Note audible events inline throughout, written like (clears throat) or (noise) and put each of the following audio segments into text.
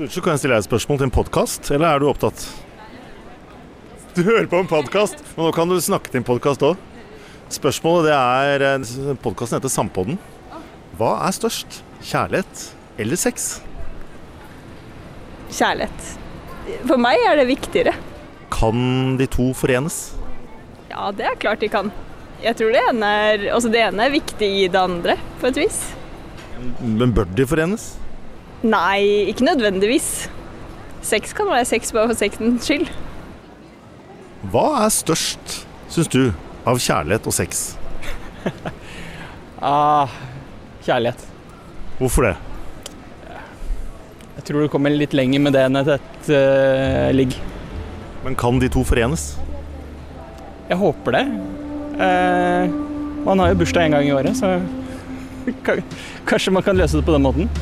Du, så kan jeg stille deg et spørsmål til en podkast, eller er du opptatt? Du hører på en podkast, men nå kan du snakke til en podkast òg. Spørsmålet det er eh, Podkasten heter Sampodden. Hva er størst? Kjærlighet eller sex? Kjærlighet. For meg er det viktigere. Kan de to forenes? Ja, det er klart de kan. Jeg tror det ene er, altså det ene er viktig i det andre, på et vis. Men bør de forenes? Nei, ikke nødvendigvis. Sex kan være sex bare for sexens skyld. Hva er størst, syns du, av kjærlighet og sex? (laughs) Ah, kjærlighet. Hvorfor det? Jeg tror du kommer litt lenger med det enn et, et eh, ligg. Men kan de to forenes? Jeg håper det. Uh, man har jo bursdag én gang i året, så (laughs) kanskje man kan løse det på den måten.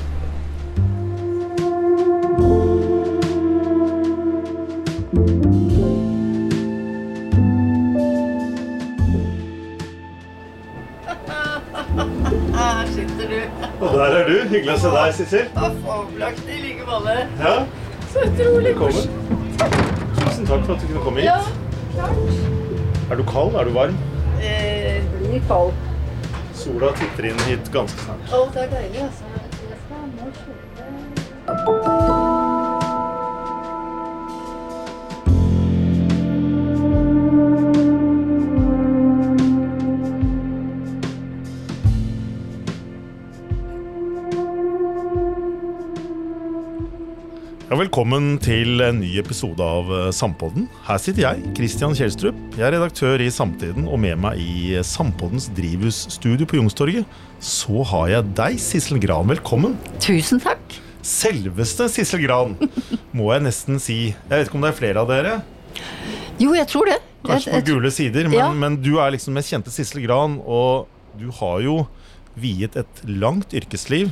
Hyggelig å se deg, Sissel. Fabelaktig i like måte. Ja, Så utrolig velkommen. Tusen takk for at du kunne komme hit. Ja, klart. Er du kald? Er du varm? Eh, blir kald. Sola titter inn hit ganske snart. Å, det er deilig, altså. Jeg skal nå kjøpe Ja, velkommen til en ny episode av eh, Sampodden. Her sitter jeg, Christian Kjelstrup. Jeg er redaktør i Samtiden, og med meg i Sampoddens drivhusstudio på Youngstorget, så har jeg deg, Sissel Gran. Velkommen. Tusen takk. Selveste Sissel Gran, må jeg nesten si. Jeg vet ikke om det er flere av dere, Jo, jeg tror det. kanskje på gule sider, men, Ja. men du er liksom mest kjente Sissel Gran, og du har jo viet et langt yrkesliv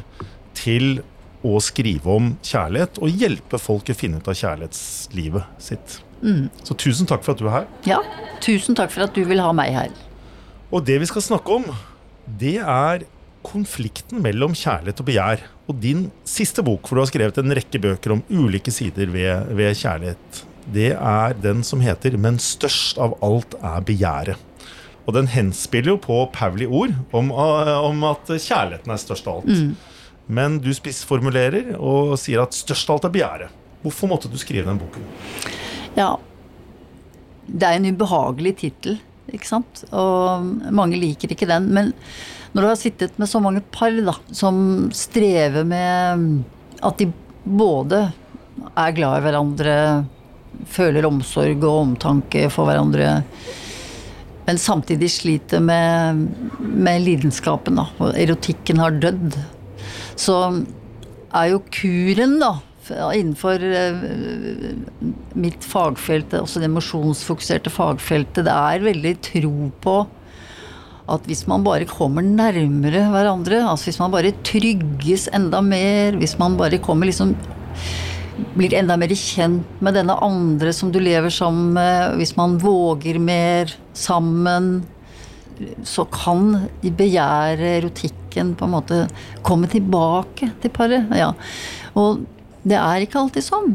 til å skrive om kjærlighet og hjelpe folk å finne ut av kjærlighetslivet sitt. Mm. Så tusen takk for at du er her. Ja, tusen takk for at du vil ha meg her. Og det vi skal snakke om, det er konflikten mellom kjærlighet og begjær. Og din siste bok, hvor du har skrevet en rekke bøker om ulike sider ved, ved kjærlighet, det er den som heter 'Men størst av alt er begjæret'. Og den henspiller jo på Pauli ord om, om at kjærligheten er størst av alt. Men du spissformulerer og sier at størst alt er begjæret. Hvorfor måtte du skrive den boken? Ja. Det er en ubehagelig tittel, ikke sant? Og mange liker ikke den. Men når du har sittet med så mange par da, som strever med at de både er glad i hverandre, føler omsorg og omtanke for hverandre, men samtidig sliter med, med lidenskapen, da. Og erotikken har dødd. Så er jo kuren, da, innenfor eh, mitt fagfelt, også det emosjonsfokuserte fagfeltet, det er veldig tro på at hvis man bare kommer nærmere hverandre, altså hvis man bare trygges enda mer, hvis man bare kommer liksom blir enda mer kjent med denne andre som du lever sammen med, hvis man våger mer sammen, så kan de begjære erotikken på en måte komme tilbake til paret. Ja. Og det er ikke alltid sånn.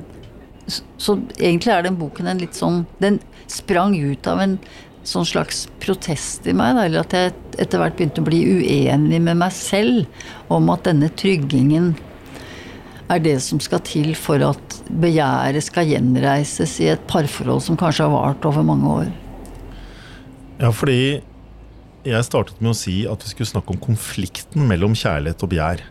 Så, så egentlig er den boken en litt sånn Den sprang ut av en sånn slags protest i meg, da, eller at jeg etter hvert begynte å bli uenig med meg selv om at denne tryggingen er det som skal til for at begjæret skal gjenreises i et parforhold som kanskje har vart over mange år. Ja, fordi jeg startet med å si at vi skulle snakke om konflikten mellom kjærlighet og begjær.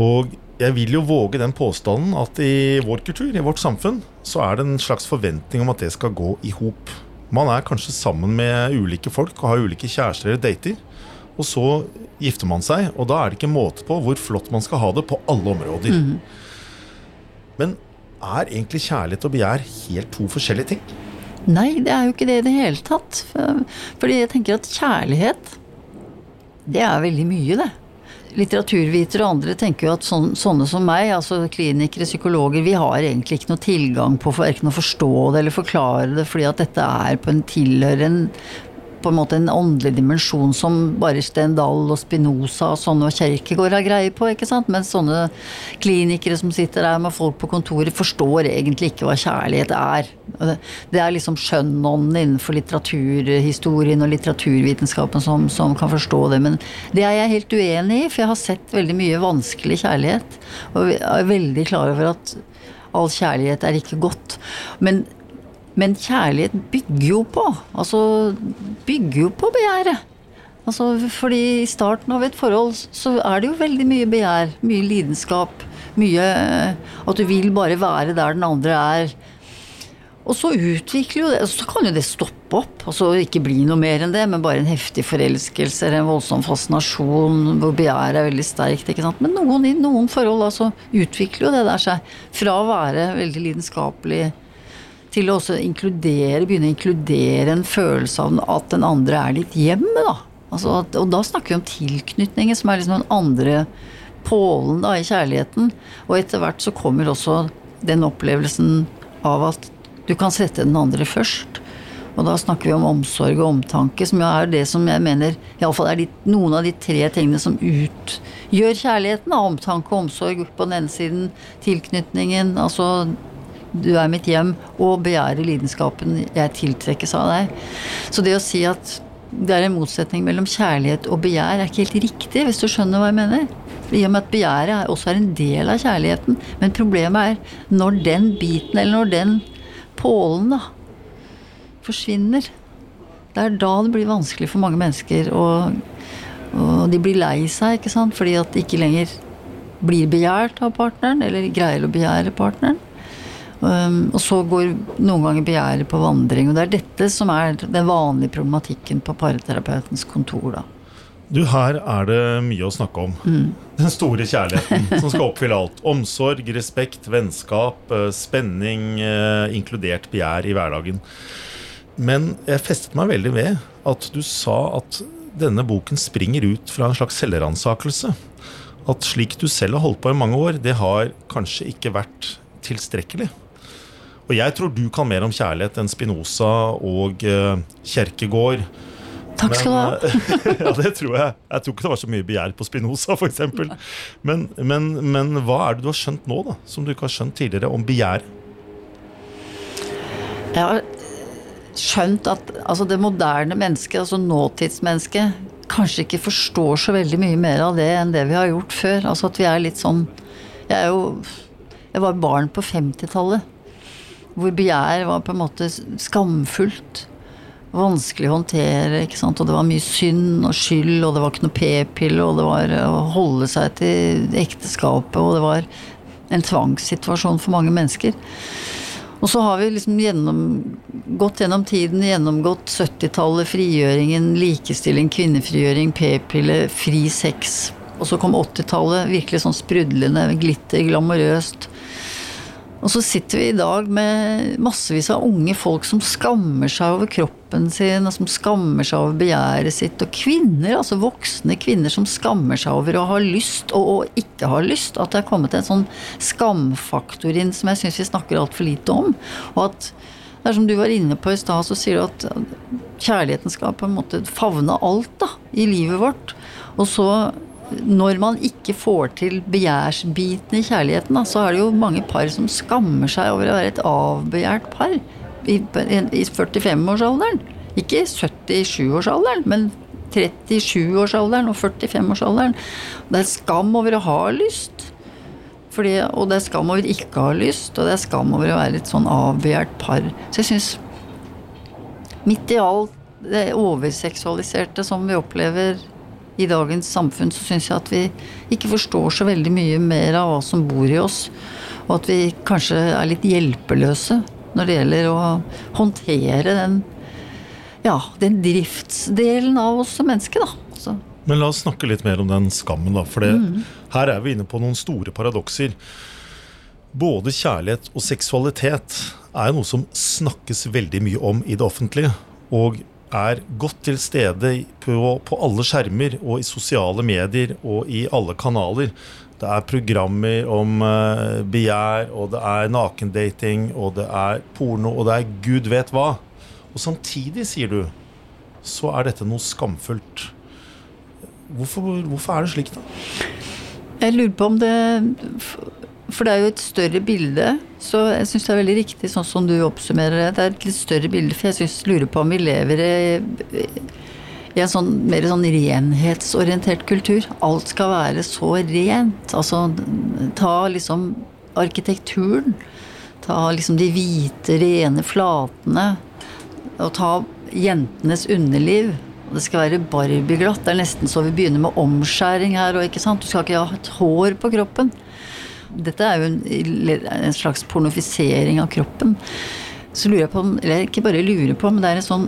Og jeg vil jo våge den påstanden at i vår kultur, i vårt samfunn, så er det en slags forventning om at det skal gå i hop. Man er kanskje sammen med ulike folk og har ulike kjærester eller dater. Og så gifter man seg, og da er det ikke måte på hvor flott man skal ha det på alle områder. Men er egentlig kjærlighet og begjær helt to forskjellige ting? Nei, det er jo ikke det i det hele tatt. Fordi jeg tenker at kjærlighet, det er veldig mye, det. Litteraturvitere og andre tenker jo at sånn, sånne som meg, altså klinikere, psykologer, vi har egentlig ikke noe tilgang på verken å forstå det eller forklare det, fordi at dette er på en tilhører en på en måte en åndelig dimensjon som bare Stendal og Spinoza og sånne og Kjerkegård har greie på, ikke sant. Mens sånne klinikere som sitter der med folk på kontoret, forstår egentlig ikke hva kjærlighet er. Det er liksom skjønnånden innenfor litteraturhistorien og litteraturvitenskapen som, som kan forstå det. Men det er jeg helt uenig i, for jeg har sett veldig mye vanskelig kjærlighet. Og er veldig klar over at all kjærlighet er ikke godt. Men men kjærlighet bygger jo på. Altså bygger jo på begjæret. Altså, fordi i starten av et forhold så er det jo veldig mye begjær. Mye lidenskap. Mye at du vil bare være der den andre er. Og så utvikler jo det Så kan jo det stoppe opp. Altså ikke bli noe mer enn det, men bare en heftig forelskelse eller en voldsom fascinasjon hvor begjæret er veldig sterkt. ikke sant? Men noen, i noen forhold altså, utvikler jo det der seg fra å være veldig lidenskapelig til å inkludere, begynne å inkludere en følelse av at den andre er ditt hjem. Da. Altså, og da snakker vi om tilknytninger, som er liksom den andre pålen da, i kjærligheten. Og etter hvert så kommer også den opplevelsen av at du kan sette den andre først. Og da snakker vi om omsorg og omtanke, som er det som jeg mener iallfall er de, noen av de tre tingene som utgjør kjærligheten. Da. Omtanke og omsorg på den ene siden, tilknytningen, altså du er mitt hjem, og begjærer lidenskapen jeg tiltrekkes av deg. Så det å si at det er en motsetning mellom kjærlighet og begjær, er ikke helt riktig, hvis du skjønner hva jeg mener. I og med at begjæret også er en del av kjærligheten. Men problemet er når den biten, eller når den pålen, da, forsvinner. Det er da det blir vanskelig for mange mennesker, og, og de blir lei seg, ikke sant, fordi at de ikke lenger blir begjært av partneren, eller greier å begjære partneren. Um, og så går noen ganger begjæret på vandring. Og det er dette som er den vanlige problematikken på parterapeutens kontor. da. Du, her er det mye å snakke om. Mm. Den store kjærligheten som skal oppfylle alt. (laughs) Omsorg, respekt, vennskap, eh, spenning, eh, inkludert begjær i hverdagen. Men jeg festet meg veldig ved at du sa at denne boken springer ut fra en slags selvransakelse. At slik du selv har holdt på i mange år, det har kanskje ikke vært tilstrekkelig. Og jeg tror du kan mer om kjærlighet enn Spinoza og uh, Kjerkegård. Takk skal du ha. Eh, (laughs) ja, det tror jeg. Jeg tror ikke det var så mye begjær på Spinoza, f.eks. Men, men, men hva er det du har skjønt nå, da, som du ikke har skjønt tidligere, om begjær? Jeg har skjønt at altså, det moderne mennesket, altså nåtidsmennesket, kanskje ikke forstår så veldig mye mer av det enn det vi har gjort før. Altså at vi er litt sånn Jeg er jo Jeg var barn på 50-tallet hvor begjær var på en måte skamfullt. Vanskelig å håndtere, ikke sant. Og det var mye synd og skyld, og det var ikke noe p-pille, og det var å holde seg til ekteskapet, og det var en tvangssituasjon for mange mennesker. Og så har vi liksom gjennom, gått gjennom tiden, gjennomgått 70-tallet, frigjøringen, likestilling, kvinnefrigjøring, p-pille, fri sex. Og så kom 80-tallet, virkelig sånn sprudlende, glitter, glamorøst. Og så sitter vi i dag med massevis av unge folk som skammer seg over kroppen sin, og som skammer seg over begjæret sitt. Og kvinner, altså voksne kvinner som skammer seg over å ha lyst og å ikke ha lyst. At det er kommet en sånn skamfaktor inn som jeg syns vi snakker altfor lite om. Og at det er som du var inne på i stad, så sier du at kjærligheten skal på en måte favne alt da, i livet vårt. Og så når man ikke får til begjærsbiten i kjærligheten, da, så er det jo mange par som skammer seg over å være et avbegjært par i, i 45-årsalderen. Ikke i 77-årsalderen, men 37-årsalderen og 45-årsalderen. Det er skam over å ha lyst. Fordi, og det er skam over ikke å ha lyst, og det er skam over å være et sånn avbegjært par. Så jeg syns midt i alt det overseksualiserte som vi opplever i dagens samfunn så syns jeg at vi ikke forstår så veldig mye mer av hva som bor i oss. Og at vi kanskje er litt hjelpeløse når det gjelder å håndtere den, ja, den driftsdelen av oss som mennesker, da. Så. Men la oss snakke litt mer om den skammen, da. For det, mm. her er vi inne på noen store paradokser. Både kjærlighet og seksualitet er noe som snakkes veldig mye om i det offentlige. Og er godt til stede på, på, alle skjermer og i sosiale medier og i alle kanaler. Det er programmer om uh, begjær, og det er nakendating, og det er porno, og det er gud vet hva. Og samtidig, sier du, så er dette noe skamfullt. Hvorfor, hvorfor er det slik, da? Jeg lurer på om det For det er jo et større bilde. Så jeg syns det er veldig riktig sånn som du oppsummerer det. Det er et litt større bilde, for jeg synes, lurer på om vi lever i, i en sånn mer sånn renhetsorientert kultur. Alt skal være så rent. Altså ta liksom arkitekturen. Ta liksom de hvite, rene flatene. Og ta jentenes underliv. Det skal være barbieglatt. Det er nesten så vi begynner med omskjæring her ikke sant. Du skal ikke ha et hår på kroppen. Dette er jo en, en slags pornofisering av kroppen. Så lurer jeg på Eller ikke bare lurer på, men det er en sånn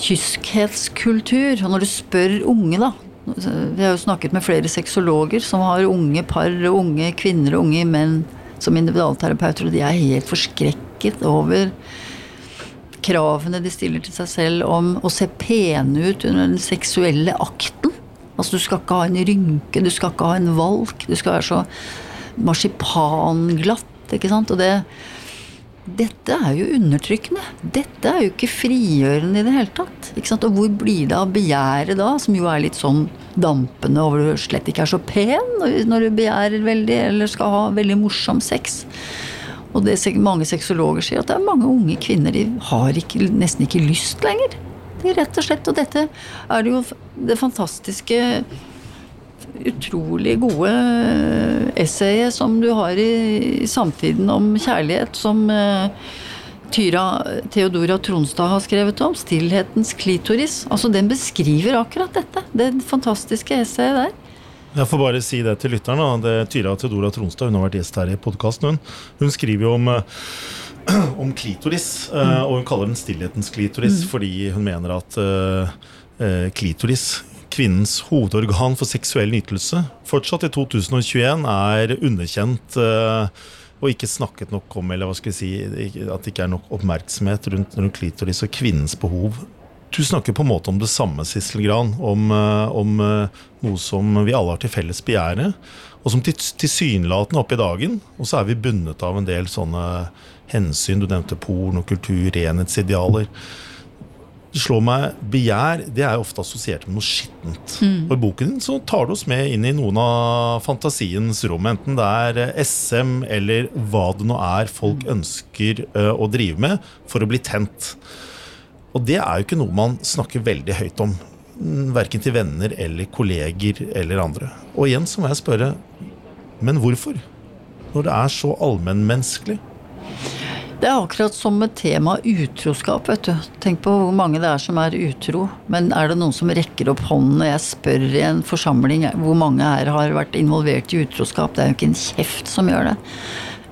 kyskhetskultur. Og når du spør unge, da Vi har jo snakket med flere sexologer som har unge par unge kvinner og unge menn som individualterapeuter, og de er helt forskrekket over kravene de stiller til seg selv om å se pene ut under den seksuelle akten. Altså, du skal ikke ha en rynke, du skal ikke ha en valk. Du skal være så marsipanglatt, ikke sant. Og det Dette er jo undertrykkende. Dette er jo ikke frigjørende i det hele tatt. Ikke sant? Og hvor blir det av begjæret da, som jo er litt sånn dampende over du slett ikke er så pen når du begjærer veldig, eller skal ha veldig morsom sex. Og det mange sexologer sier, at det er mange unge kvinner de har ikke, nesten ikke lyst lenger. De rett og slett, Og dette er det jo det fantastiske utrolig gode essayet som du har i, samtiden om kjærlighet, som uh, Tyra Theodora Tronstad har skrevet om. 'Stillhetens klitoris'. Altså, den beskriver akkurat dette. Det fantastiske essayet der. Jeg får bare si det til lytteren. Da. Det er Tyra Theodora Tronstad hun har vært gjest her i podkasten. Hun. hun skriver jo om, (clears throat) om klitoris, uh, og hun kaller den stillhetens klitoris mm. fordi hun mener at klitoris, kvinnens hovedorgan for seksuell nytelse, fortsatt i 2021 er underkjent og ikke snakket nok om, eller hva skal jeg si, at det ikke er nok oppmerksomhet rundt, rundt klitoris og kvinnens behov du snakker på en måte om det samme, Sissel Gran. Om, eh, om eh, noe som vi alle har til felles begjæret, og som tilsynelatende opp i dagen. Og så er vi bundet av en del sånne hensyn. Du nevnte porn og kultur, renhetsidealer. Det slår meg, Begjær det er ofte assosiert med noe skittent. Mm. Og I boken din så tar du oss med inn i noen av fantasiens rom. Enten det er eh, SM eller hva det nå er folk ønsker å drive med for å bli tent. Og det er jo ikke noe man snakker veldig høyt om. Verken til venner eller kolleger eller andre. Og igjen så må jeg spørre, men hvorfor? Når det er så allmennmenneskelig? Det er akkurat som med temaet utroskap. vet du. Tenk på hvor mange det er som er utro. Men er det noen som rekker opp hånden når jeg spør i en forsamling hvor mange her har vært involvert i utroskap? Det er jo ikke en kjeft som gjør det.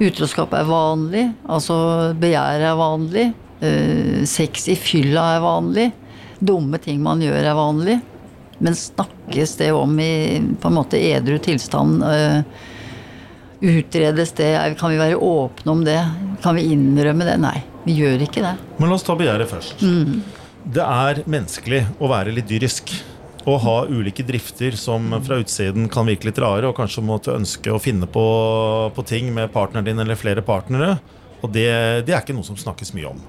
Utroskap er vanlig. Altså begjær er vanlig. Uh, sex i fylla er vanlig. Dumme ting man gjør er vanlig. Men snakkes det om i på en måte edru tilstand? Utredes det? Kan vi være åpne om det? Kan vi innrømme det? Nei, vi gjør ikke det. Men la oss ta begjæret først. Mm. Det er menneskelig å være litt dyrisk. Å ha ulike drifter som fra utsiden kan virke litt rare, og kanskje måtte ønske å finne på, på ting med partneren din eller flere partnere. Og det, det er ikke noe som snakkes mye om.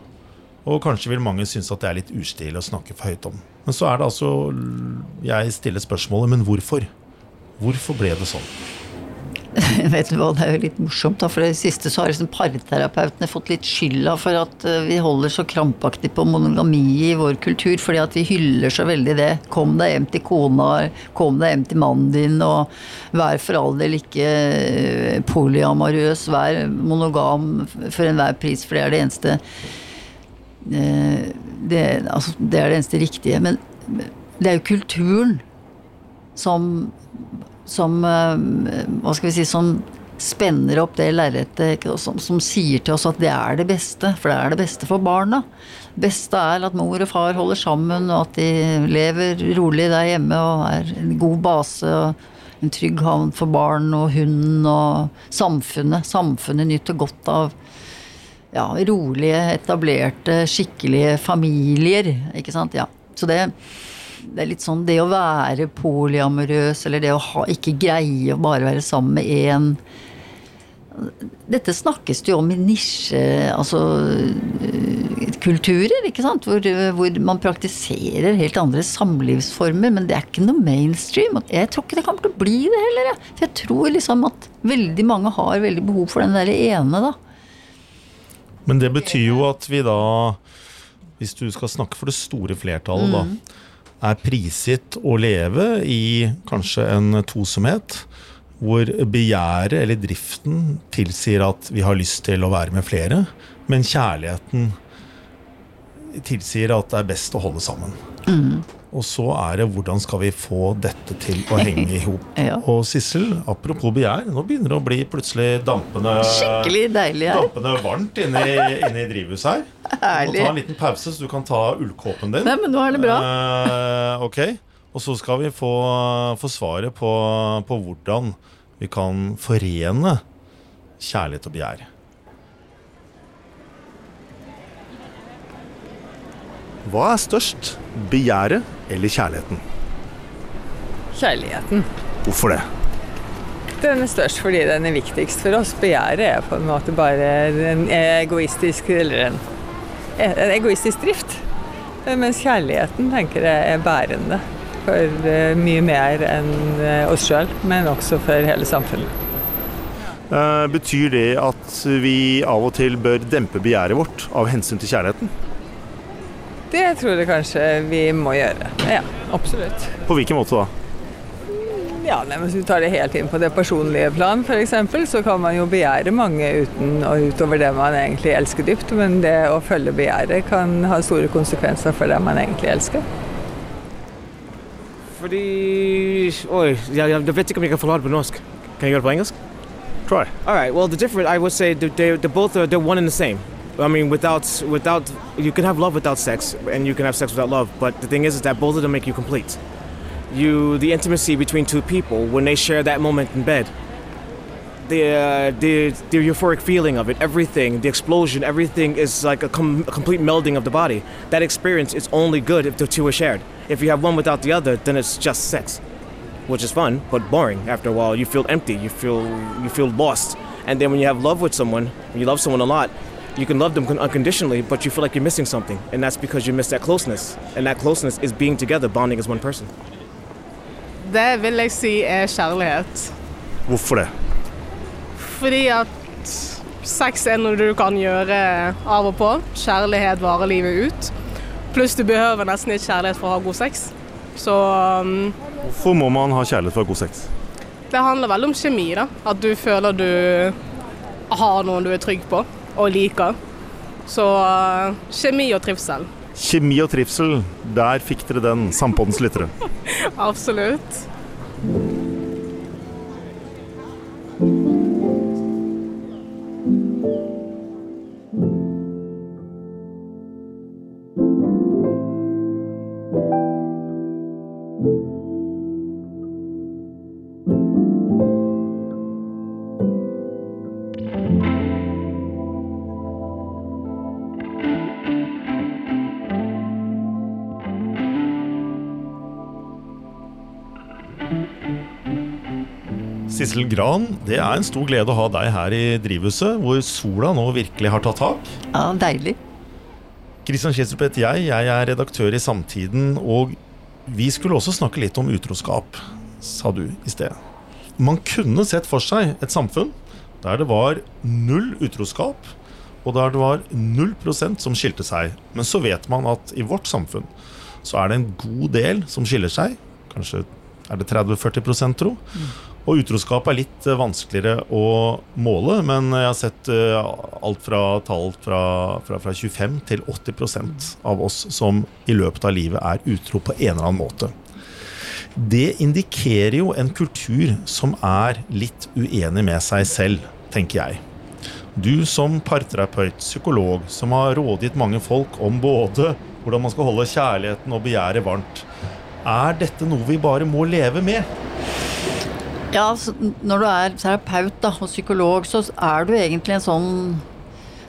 Og kanskje vil mange synes at det er litt ustilig å snakke for høyt om. Men så er det altså Jeg stiller spørsmålet, men hvorfor? Hvorfor ble det sånn? (laughs) Vet du hva, Det er jo litt morsomt, da, for det siste så har liksom parterapeutene fått litt skylda for at eh, vi holder så krampaktig på monogami i vår kultur, fordi at vi hyller så veldig det. Kom deg hjem til kona, kom deg hjem til mannen din, og vær for all del ikke eh, polyamorøs, vær monogam for enhver pris, for det er det eneste Eh, det, altså, det, er det eneste riktige. Men det er jo kulturen som som eh, Hva skal vi si Som spenner opp det lerretet, som, som, sier til oss at det er det beste. For det er det beste for barna. Beste er at mor og far holder sammen, og at de lever rolig der hjemme og er en god base. og en trygg havn for barn og hunden og samfunnet. Samfunnet nyter godt av ja, rolige, etablerte, skikkelige familier. Ikke sant. Ja. Så det, det er litt sånn det å være polyamorøs, eller det å ha, ikke greie å bare være sammen med én Dette snakkes det jo om i nisje, altså kulturer, ikke sant? Hvor, hvor, man praktiserer helt andre samlivsformer, men det er ikke noe mainstream. Og Jeg tror ikke det kommer til å bli det heller. Jeg. For jeg tror liksom at veldig mange har veldig behov for den der ene, da. Men det betyr jo at vi da, hvis du skal snakke for det store flertallet, da, er prisgitt å leve i kanskje en tosomhet. Hvor begjæret eller driften tilsier at vi har lyst til å være med flere. Men kjærligheten tilsier at det er best å holde sammen. Og så er det hvordan skal vi få dette til å henge i hop. (laughs) Ja. Og Sissel, apropos begjær, nå begynner det å bli plutselig dampende deilig. Dampende varmt inne i, inne i drivhuset her. Du må ta en liten pause, så du kan ta ullkåpen din. Nei, men nå er det bra. Eh, ok, Og så skal vi få, få svaret på, på hvordan vi kan forene kjærlighet og begjær. Hva er størst? Begjæret eller kjærligheten? Kjærligheten. Hvorfor det? Den er størst fordi den er viktigst for oss. Begjæret er på en måte bare en egoistisk eller en, en egoistisk drift. Mens kjærligheten tenker jeg er bærende for eh, mye mer enn eh, oss sjøl, men også for hele samfunnet. Eh, betyr det at vi av og til bør dempe begjæret vårt av hensyn til kjærligheten? Det tror jeg kanskje vi må gjøre. Ja, absolutt. På hvilken måte da? Ja, nei, men Hvis du tar det helt inn på det personlige plan, f.eks., så kan man jo begjære mange uten og utover det man egentlig elsker dypt. Men det å følge begjæret kan ha store konsekvenser for det man egentlig elsker. Fordi Oi, jeg, jeg vet ikke om jeg kan forklare det på norsk. Kan jeg gjøre det på engelsk? Try. All right. Well, the different, I would say, they, they, they're both are, they're one and the same. I mean, without without you can have love without sex, and you can have sex without love. But the thing is, is that both of them make you complete. You, the intimacy between two people when they share that moment in bed. The, uh, the the euphoric feeling of it, everything, the explosion, everything is like a, com- a complete melding of the body. That experience is only good if the two are shared. If you have one without the other, then it's just sex. which is fun but boring after a while you feel empty you feel you feel lost and then when you have love with someone you love someone a lot you can love them unconditionally but you feel like you're missing something and that's because you miss that closeness and that closeness is being together bonding as one person Det vil jeg si er kjærlighet. Hvorfor det? Fordi at sex er noe du kan gjøre av og på. Kjærlighet varer livet ut. Pluss du behøver nesten ikke kjærlighet for å ha god sex. Så um, Hvorfor må man ha kjærlighet for å ha god sex? det handler vel om kjemi, da. At du føler du har noen du er trygg på og liker. Så uh, kjemi og trivsel. Kjemi og trivsel, der fikk dere den, Sampoddens lyttere. (laughs) Absolutt. Gran, det er en stor glede å ha deg her i drivhuset, hvor sola nå virkelig har tatt tak. Ja, deilig. Kristian Kjestrup heter jeg, jeg er redaktør i Samtiden, og vi skulle også snakke litt om utroskap, sa du i sted. Man kunne sett for seg et samfunn der det var null utroskap, og der det var null prosent som skilte seg. Men så vet man at i vårt samfunn så er det en god del som skiller seg. Kanskje er det 30-40% tro. Og utroskap er litt eh, vanskeligere å måle, men jeg har sett eh, alt fra tall fra, fra, fra 25 til 80% av oss som i løpet av livet er utro på en eller annen måte. Det indikerer jo en kultur som er litt uenig med seg selv, tenker jeg. Du som parterapeut, psykolog, som har rådgitt mange folk om både hvordan man skal holde kjærligheten og begjæret varmt. Er dette noe vi bare må leve med? Ja, så når du er terapeut da, og psykolog, så er du egentlig en sånn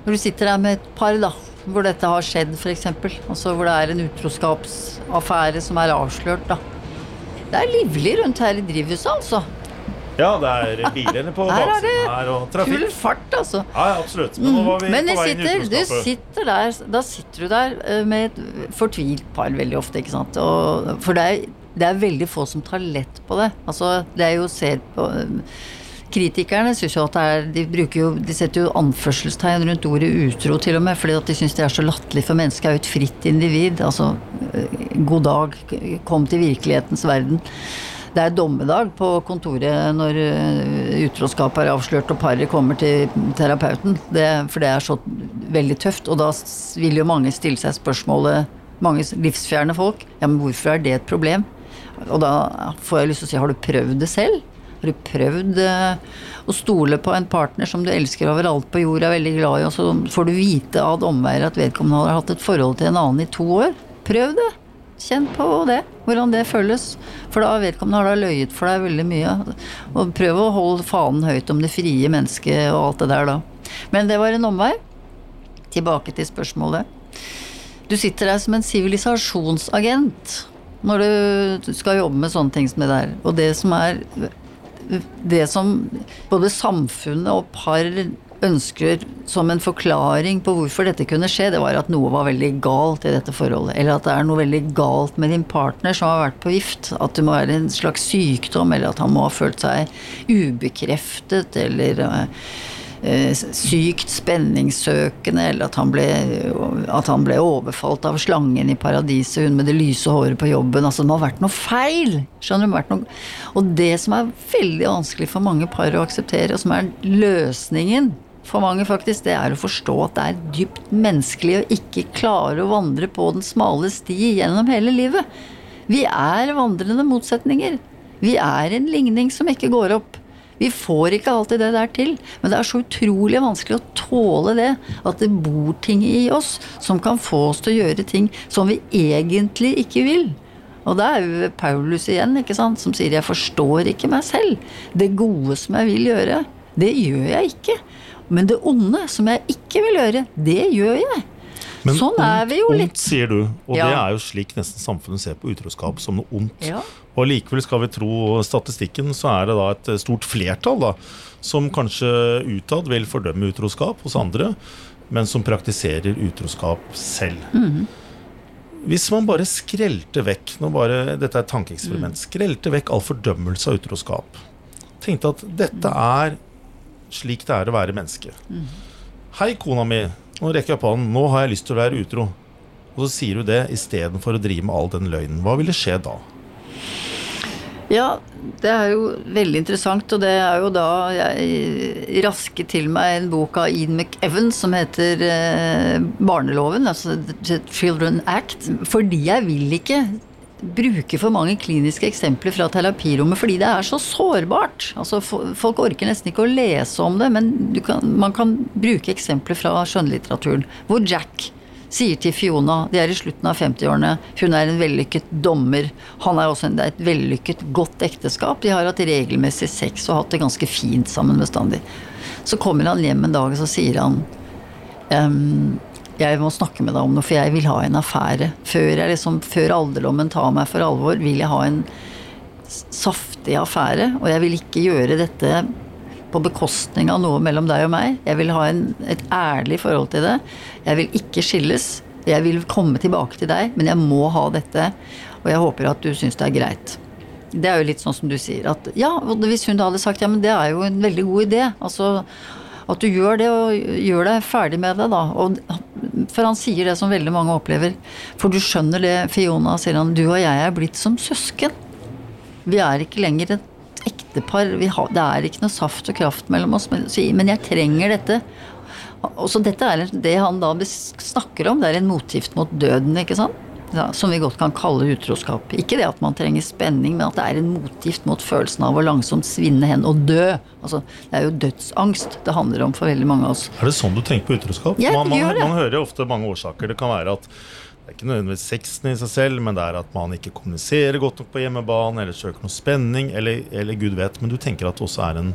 Når du sitter der med et par da, hvor dette har skjedd, f.eks., altså hvor det er en utroskapsaffære som er avslørt, da. Det er livlig rundt her i drivhuset, altså. Ja, det er biler på (laughs) baksiden det her, og Full trafikk. fart, altså. Ja, absolutt. Men nå var vi Men på du vei inn i sitter, du utroskapet. sitter der, da sitter du der eh, med et fortvilt par veldig ofte, ikke sant. Og, for det er, det er veldig få som tar lett på det. Altså, det er jo ser på eh, Kritikerne synes jo at det er De jo De setter jo anførselstegn rundt ordet utro til og med, fordi at de syns det er så latterlig, for mennesket er jo et fritt individ. Altså eh, god dag, kom til virkelighetens verden. Det er dommedag på kontoret når eh, utroskapet er avslørt og paret kommer til terapeuten. Det, for det er så veldig tøft. Og da vil jo mange stille seg spørsmålet, mange livsfjerne folk, ja, men hvorfor er det et problem? Og da får jeg lyst til å si, har du prøvd det selv? Har du prøvd eh, å stole på en partner som du elsker overalt på jord, er veldig glad i, og så får du vite av omveier at vedkommende har hatt et forhold til en annen i to år? Prøv det! Kjenn på det, hvordan det føles. For da vedkommende har da løyet for deg veldig mye. Og prøv å holde fanen høyt om det frie mennesket og alt det der, da. Men det var en omvei. Tilbake til spørsmålet. Du sitter der som en sivilisasjonsagent når du skal jobbe med sånne ting som det der. Og det som er Det som både samfunnet og par ønsker som en forklaring på hvorfor dette kunne skje, det var at noe var veldig galt i dette forholdet. Eller at det er noe veldig galt med din partner som har vært på gift. At det må være en slags sykdom, eller at han må ha følt seg ubekreftet, eller eh, sykt spenningssøkende, eller at han, ble, at han ble overfalt av slangen i paradiset, hun med det lyse håret på jobben. Altså, det må ha vært noe feil! Skjønner du? Vært noe... Og det som er veldig vanskelig for mange par å akseptere, og som er løsningen for mange faktisk, det er å forstå at det er dypt menneskelig å ikke klare å vandre på den smale sti gjennom hele livet. Vi er vandrende motsetninger. Vi er en ligning som ikke går opp. Vi får ikke alltid det der til, men det er så utrolig vanskelig å tåle det. At det bor ting i oss som kan få oss til å gjøre ting som vi egentlig ikke vil. Og det er jo Paulus igjen, ikke sant, som sier 'jeg forstår ikke meg selv'. Det gode som jeg vil gjøre, det gjør jeg ikke. Men det onde som jeg ikke vil gjøre, det gjør jeg. Men sånn er vi jo litt. ondt, sier du. Og Ja. det er jo slik nesten samfunnet ser på utroskap som noe ondt. Ja. Og likevel skal vi tro statistikken, så er det da et stort flertall da, som kanskje utad vil fordømme utroskap hos andre, men som praktiserer utroskap selv. Mhm. Hvis man bare skrelte vekk bare, Dette er et tankeeksperiment. Skrelte vekk all fordømmelse av utroskap. Tenkte at dette er slik det er å være menneske. Hei, kona mi. Nå rekker jeg opp hånden. Nå har jeg lyst til å være utro. Og så sier du det istedenfor å drive med all den løgnen. Hva ville skje da? Ja, det er jo veldig interessant, og det er jo da jeg rasket til meg en bok av Ian McEwan som heter eh, Barneloven, altså The Children Act, fordi jeg vil ikke bruke for mange kliniske eksempler fra terapirommet fordi det er så sårbart. Altså, folk orker nesten ikke å lese om det, men kan, man kan bruke eksempler fra skjønnlitteraturen. Hvor Jack sier til Fiona, de er i slutten av 50-årene, hun er en vellykket dommer, han er også en, det er et vellykket, godt ekteskap, de har hatt regelmessig sex og hatt det ganske fint sammen bestandig. Så kommer han hjem en dag og så sier han ehm, jeg må snakke med deg om noe, for jeg vil ha en affære. Før, liksom, før alderdommen tar meg for alvor, vil jeg ha en saftig affære. Og jeg vil ikke gjøre dette på bekostning av noe mellom deg og meg. Jeg vil ha en, et ærlig forhold til det. Jeg vil ikke skilles. Jeg vil komme tilbake til deg, men jeg må ha dette. Og jeg håper at du syns det er greit. Det er jo litt sånn som du sier, at ja, hvis hun hadde sagt ja, men det er jo en veldig god idé. Altså at du gjør det, og gjør deg ferdig med det, da. Og, for han sier det som veldig mange opplever. For du skjønner det, Fiona, sier han, du og jeg er blitt som søsken. Vi er ikke lenger et ektepar. Vi har, det er ikke noe saft og kraft mellom oss. Men, men jeg trenger dette. Og så dette er det han da snakker om, det er en motgift mot døden, ikke sant? Ja, som vi godt kan kalle utroskap. Ikke det at man trenger spenning, men at det er en motgift mot følelsen av å langsomt svinne hen og dø. Altså, det er jo dødsangst det handler om for veldig mange av oss. Er det sånn du tenker på utroskap? Ja, man, man, man hører ofte mange årsaker. Det kan være at er ikke nødvendigvis sexen i seg selv, men det er at man ikke kommuniserer godt nok på hjemmebane, eller søker noe spenning, eller, eller gud vet. Men du tenker at det også er en,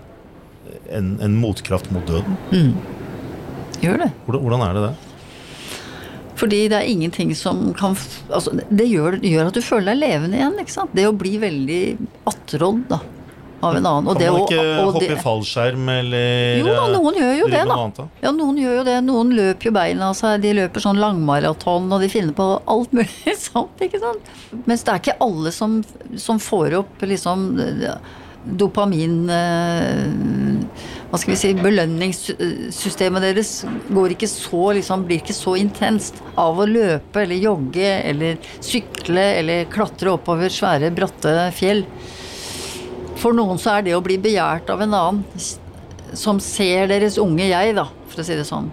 en, en motkraft mot døden? Gjør det. Hvordan, hvordan er det det? Fordi det er ingenting som kan altså, Det gjør, gjør at du føler deg levende igjen. ikke sant? Det å bli veldig attrådd, da. Av en annen. Og Kan man ikke og hoppe det- i fallskjerm eller Jo da, eh, noen gjør jo det, da. annet, da? Ja, noen gjør jo det. Noen løper jo beina av seg. De løper sånn langmaraton, og de finner på alt mulig (laughs) sånt, ikke sant. Mens det er ikke alle som, som får opp liksom dopamin eh, Hva skal vi si Belønningssystemet deres går ikke så, liksom, blir ikke så intenst av å løpe eller jogge eller sykle eller klatre oppover svære, bratte fjell. For noen så er det å bli begjært av en annen som ser deres unge jeg, da, for å si det sånn.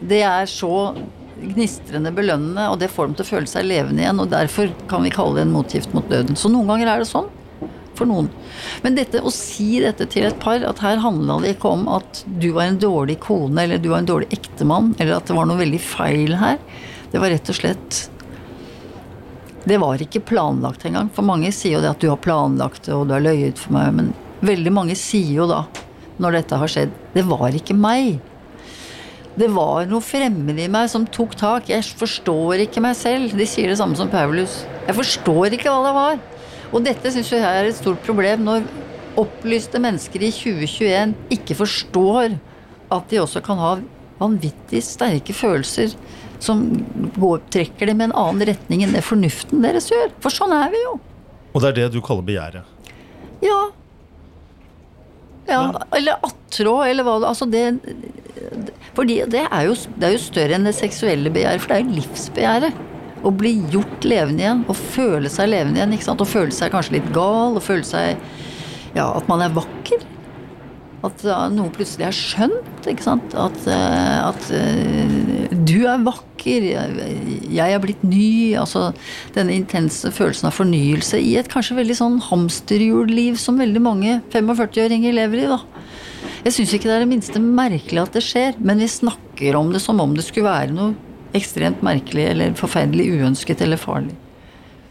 Det er så gnistrende belønnende, og det får dem til å føle seg levende igjen. Og derfor kan vi kalle det en motgift mot døden. Så noen ganger er det sånn. For noen. Men dette, å si dette til et par, at her handla det ikke om at du var en dårlig kone, eller du var en dårlig ektemann, eller at det var noe veldig feil her. Det var rett og slett det var ikke planlagt engang. For mange sier jo det at du har planlagt det, og du har løyet for meg. Men veldig mange sier jo da, når dette har skjedd, det var ikke meg. Det var noe fremmed i meg som tok tak. Jeg forstår ikke meg selv. De sier det samme som Paulus. Jeg forstår ikke hva det var. Og dette syns jeg er et stort problem når opplyste mennesker i 2021 ikke forstår at de også kan ha vanvittig sterke følelser som går, trekker dem i en annen retning enn det fornuften deres gjør. For sånn er vi jo. Og det er det du kaller begjæret. Ja. Ja, eller attrå, eller hva det Altså det Fordi det er, jo, det er jo større enn det seksuelle begjæret, for det er jo livsbegjæret. Å bli gjort levende igjen, og føle seg levende igjen. ikke sant? Og føle seg kanskje litt gal, og føle seg Ja, at man er vakker. At noe plutselig er skjønt, ikke sant. At, uh, at uh, du er vakker, jeg er blitt ny. Altså denne intense følelsen av fornyelse i et kanskje veldig sånn hamsterhjulliv som veldig mange 45-åringer lever i, da. Jeg syns ikke det er det minste merkelig at det skjer, men vi snakker om det som om det skulle være noe ekstremt merkelig eller forferdelig uønsket eller farlig.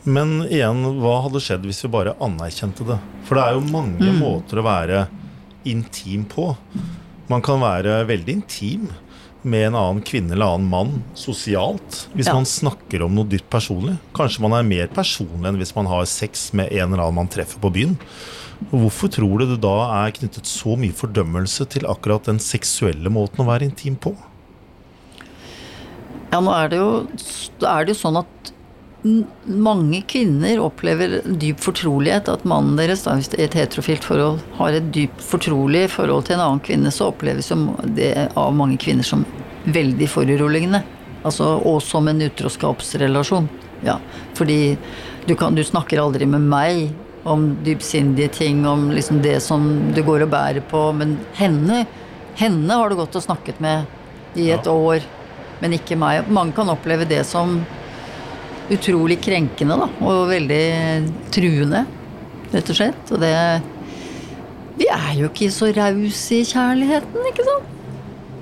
Men igjen, hva hadde skjedd hvis vi bare anerkjente det? For det er jo mange Mm. måter å være intim på. Man kan være veldig intim med en annen kvinne eller annen mann sosialt. Hvis Ja. man snakker om noe dypt personlig. Kanskje man er mer personlig enn hvis man har sex med en eller annen man treffer på byen. Og Hvorfor tror du det da er knyttet så mye fordømmelse til akkurat den seksuelle måten å være intim på? Ja, nå er det jo, er det jo sånn at mange kvinner opplever dyp fortrolighet. At mannen deres, da, hvis det er et heterofilt forhold, har et dypt fortrolig forhold til en annen kvinne, så oppleves det av mange kvinner som veldig foruroligende. Altså, og som en utroskapsrelasjon. Ja, fordi du, kan, du snakker aldri med meg om dypsindige ting, om liksom det som du går og bærer på. Men henne, henne har du gått og snakket med i et Ja. år, men ikke meg. Mange kan oppleve det som utrolig krenkende, da, og veldig truende, rett og slett. Og det Vi er jo ikke så rause i kjærligheten, ikke sant?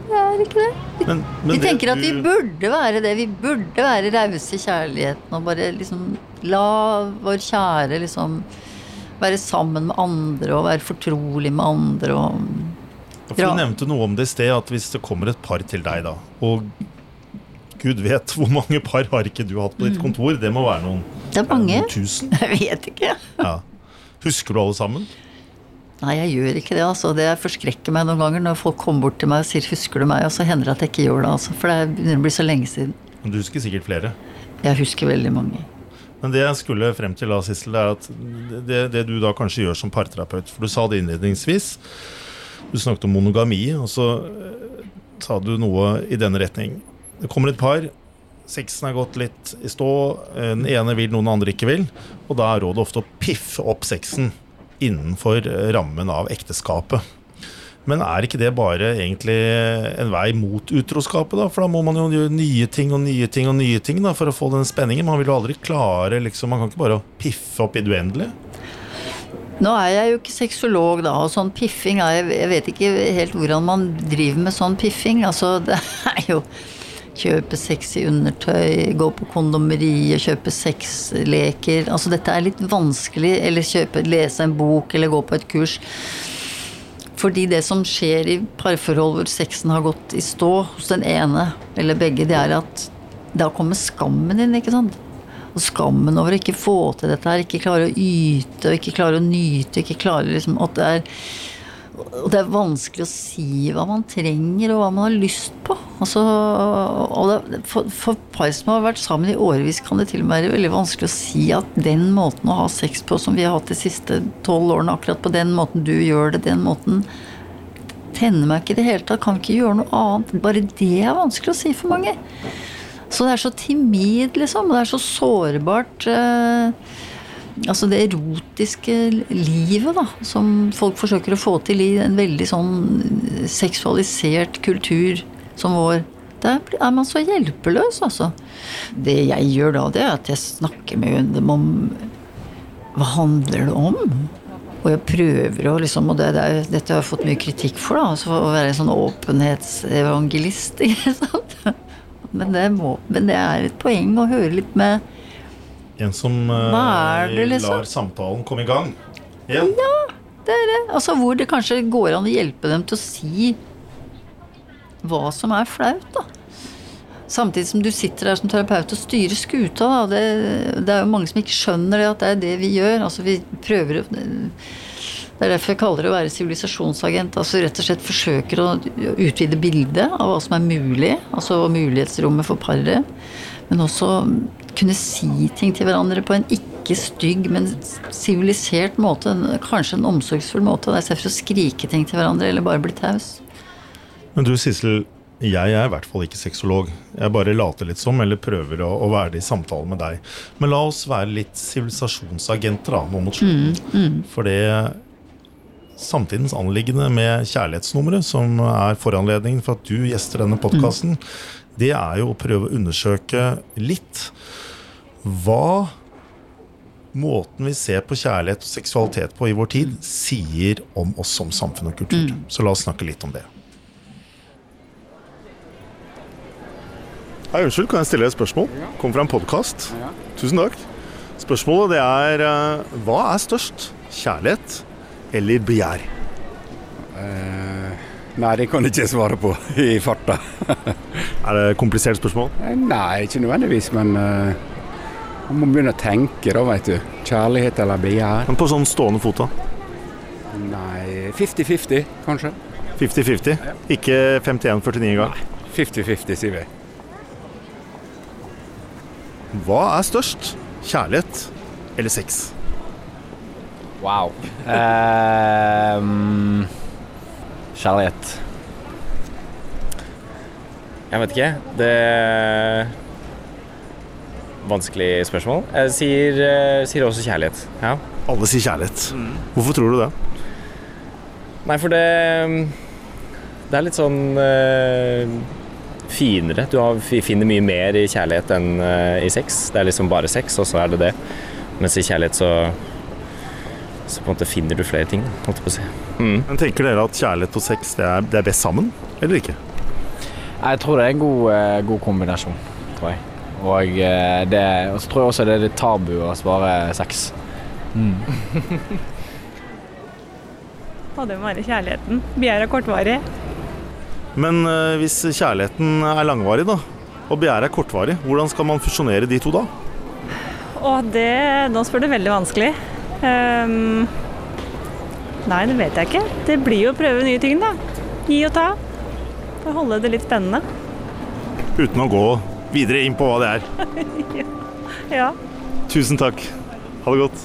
Vi er ikke det. Men, men Vi tenker at vi burde være det. Vi burde være rause i kjærligheten og bare liksom la vår kjære liksom være sammen med andre og være fortrolig med andre og Ja. Du nevnte noe om det i sted, at hvis det kommer et par til deg, da, og gud vet hvor mange par har ikke du hatt på ditt kontor? Det må være noen, Det er mange. noen tusen. (laughs) Jeg vet ikke. Ja. Husker du alle sammen? Nei, jeg gjør ikke det. altså. Det forskrekker meg noen ganger når folk kommer bort til meg og sier 'husker du meg', og så hender det at jeg ikke gjør det. altså. For det begynner å bli så lenge siden. Men Du husker sikkert flere. Jeg husker veldig mange. Men det jeg skulle frem til da, Sissel, er at det, det du da kanskje gjør som parterapeut For du sa det innledningsvis. Du snakket om monogami, og så eh, sa du noe i denne retning. Det kommer et par. Sexen er gått litt i stå. eh, Den ene vil, noen andre ikke vil. Og da er rådet ofte å piffe opp sexen innenfor eh, rammen av ekteskapet. Men er ikke det bare egentlig en vei mot utroskapet, da? For da må man jo gjøre nye ting og nye ting og nye ting da, for å få den spenningen. Man vil jo aldri klare liksom, Man kan ikke bare piffe opp i det uendelige. Nå er jeg jo ikke sexolog, da, og sånn piffing jeg vet ikke helt hvordan man driver med sånn piffing. Altså, (laughs) det er jo Kjøpe sexy undertøy, gå på kondomeriet, kjøpe sexleker. Altså, dette er litt vanskelig. Eller kjøpe, lese en bok, eller gå på et kurs. Fordi det som skjer i parforhold hvor sexen har gått i stå hos den ene eller begge, det er at da kommer skammen inn, ikke sant. Og skammen over å ikke få til dette her, ikke klare å yte og ikke klare å nyte, ikke klare liksom at det er og det er vanskelig å si hva man trenger og hva man har lyst på. Altså, det, for, for par som har vært sammen i årevis, kan det til og med være veldig vanskelig å si at den måten å ha sex på som vi har hatt de siste tolv årene, akkurat på den måten du gjør det, den måten tenner meg ikke i det hele tatt. Kan ikke gjøre noe annet? Bare det er vanskelig å si for mange. Så det er så timid, liksom. Og det er så sårbart. Eh, altså det erotiske livet, da, som folk forsøker å få til i en veldig sånn seksualisert kultur som vår. Der er man så hjelpeløs, altså. Det jeg gjør da, det er at jeg snakker med dem om hva handler det om? Og jeg prøver å liksom Og det, det dette har jeg fått mye kritikk for, da. Altså for å være en sånn åpenhetsevangelist. (laughs) Men det, må, men det er et poeng å høre litt med En som uh, det, liksom? lar samtalen komme i gang. Igjen. Det er det. Altså hvor det kanskje går an å hjelpe dem til å si hva som er flaut, da. Samtidig som du sitter der som terapeut og styrer skuta. Da. Det, det er jo mange som ikke skjønner det, at det er det vi gjør. Altså vi prøver Det er derfor jeg kaller det å være sivilisasjonsagent. Altså rett og slett forsøker å utvide bildet av hva som er mulig. Altså mulighetsrommet for paret. Men også kunne si ting til hverandre på en ikke stygg, men sivilisert måte. Kanskje en omsorgsfull måte. Det er for å skrike ting til hverandre eller bare bli taus. Men du Sissel, jeg er i hvert fall ikke sexolog. Jeg bare later litt som, eller prøver å, å være det i samtale med deg. Men la oss være litt sivilisasjonsagenter nå mot slutten. For det samtidens anliggende med kjærlighetsnummeret, som er foranledningen for at du gjester denne podkasten, det er jo å prøve å undersøke litt hva måten vi ser på kjærlighet og seksualitet på i vår tid, sier om oss som samfunn og kultur. Så la oss snakke litt om det. Hei, unnskyld, kan jeg stille deg et spørsmål? Kom fra en podkast. Tusen takk. Spørsmålet det er eh, hva er størst? Kjærlighet eller begjær? Eh, nei, det kan jeg ikke svare på (laughs) i farta. Er det et komplisert spørsmål? Eh, Nei, ikke nødvendigvis, men eh, man må begynne å tenke, da, veit du. Kjærlighet eller begjær? Men på sånn stående fot, da? Nei, 50-50, kanskje. 50-50? Ikke 51-49 engang? 50-50, sier vi. Hva er størst? Kjærlighet eller sex? Wow. Um, kjærlighet. Jeg vet ikke. Det Vanskelig spørsmål. Jeg sier, eh, sier også kjærlighet. Ja. Alle sier kjærlighet. Hvorfor tror du det? Nei, for det Det er litt sånn eh, finere. Du har, finner mye mer i kjærlighet enn eh, i sex. Det er liksom bare sex, og så er det det. Mens i kjærlighet så så på en måte finner du flere ting, holdt jeg på å si. Mm. Men Tenker dere at kjærlighet og sex det er, det er best sammen, eller ikke? Jeg tror det er en god, god kombinasjon, tror jeg. Og eh, det, og så tror jeg også det er litt tabu å svare sex. Mm. Og det må være kjærligheten. Begjær er kortvarig. Men eh, hvis kjærligheten er langvarig, da, og begjæret er kortvarig, hvordan skal man fusjonere de to da? Og det Nå spør du veldig vanskelig. Um, nei, det vet jeg ikke. Det blir jo å prøve nye ting, da. Gi og ta. For å holde det litt spennende. Uten å gå videre inn på hva det er. (laughs) Ja. Tusen takk. Ha det godt.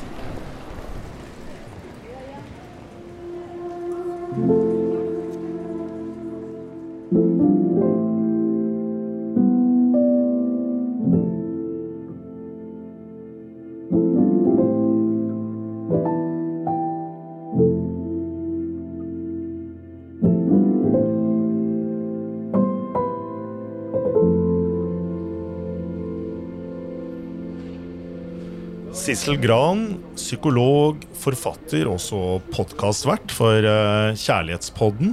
Sissel Gran, psykolog, forfatter, også podkastvert for eh, Kjærlighetspodden.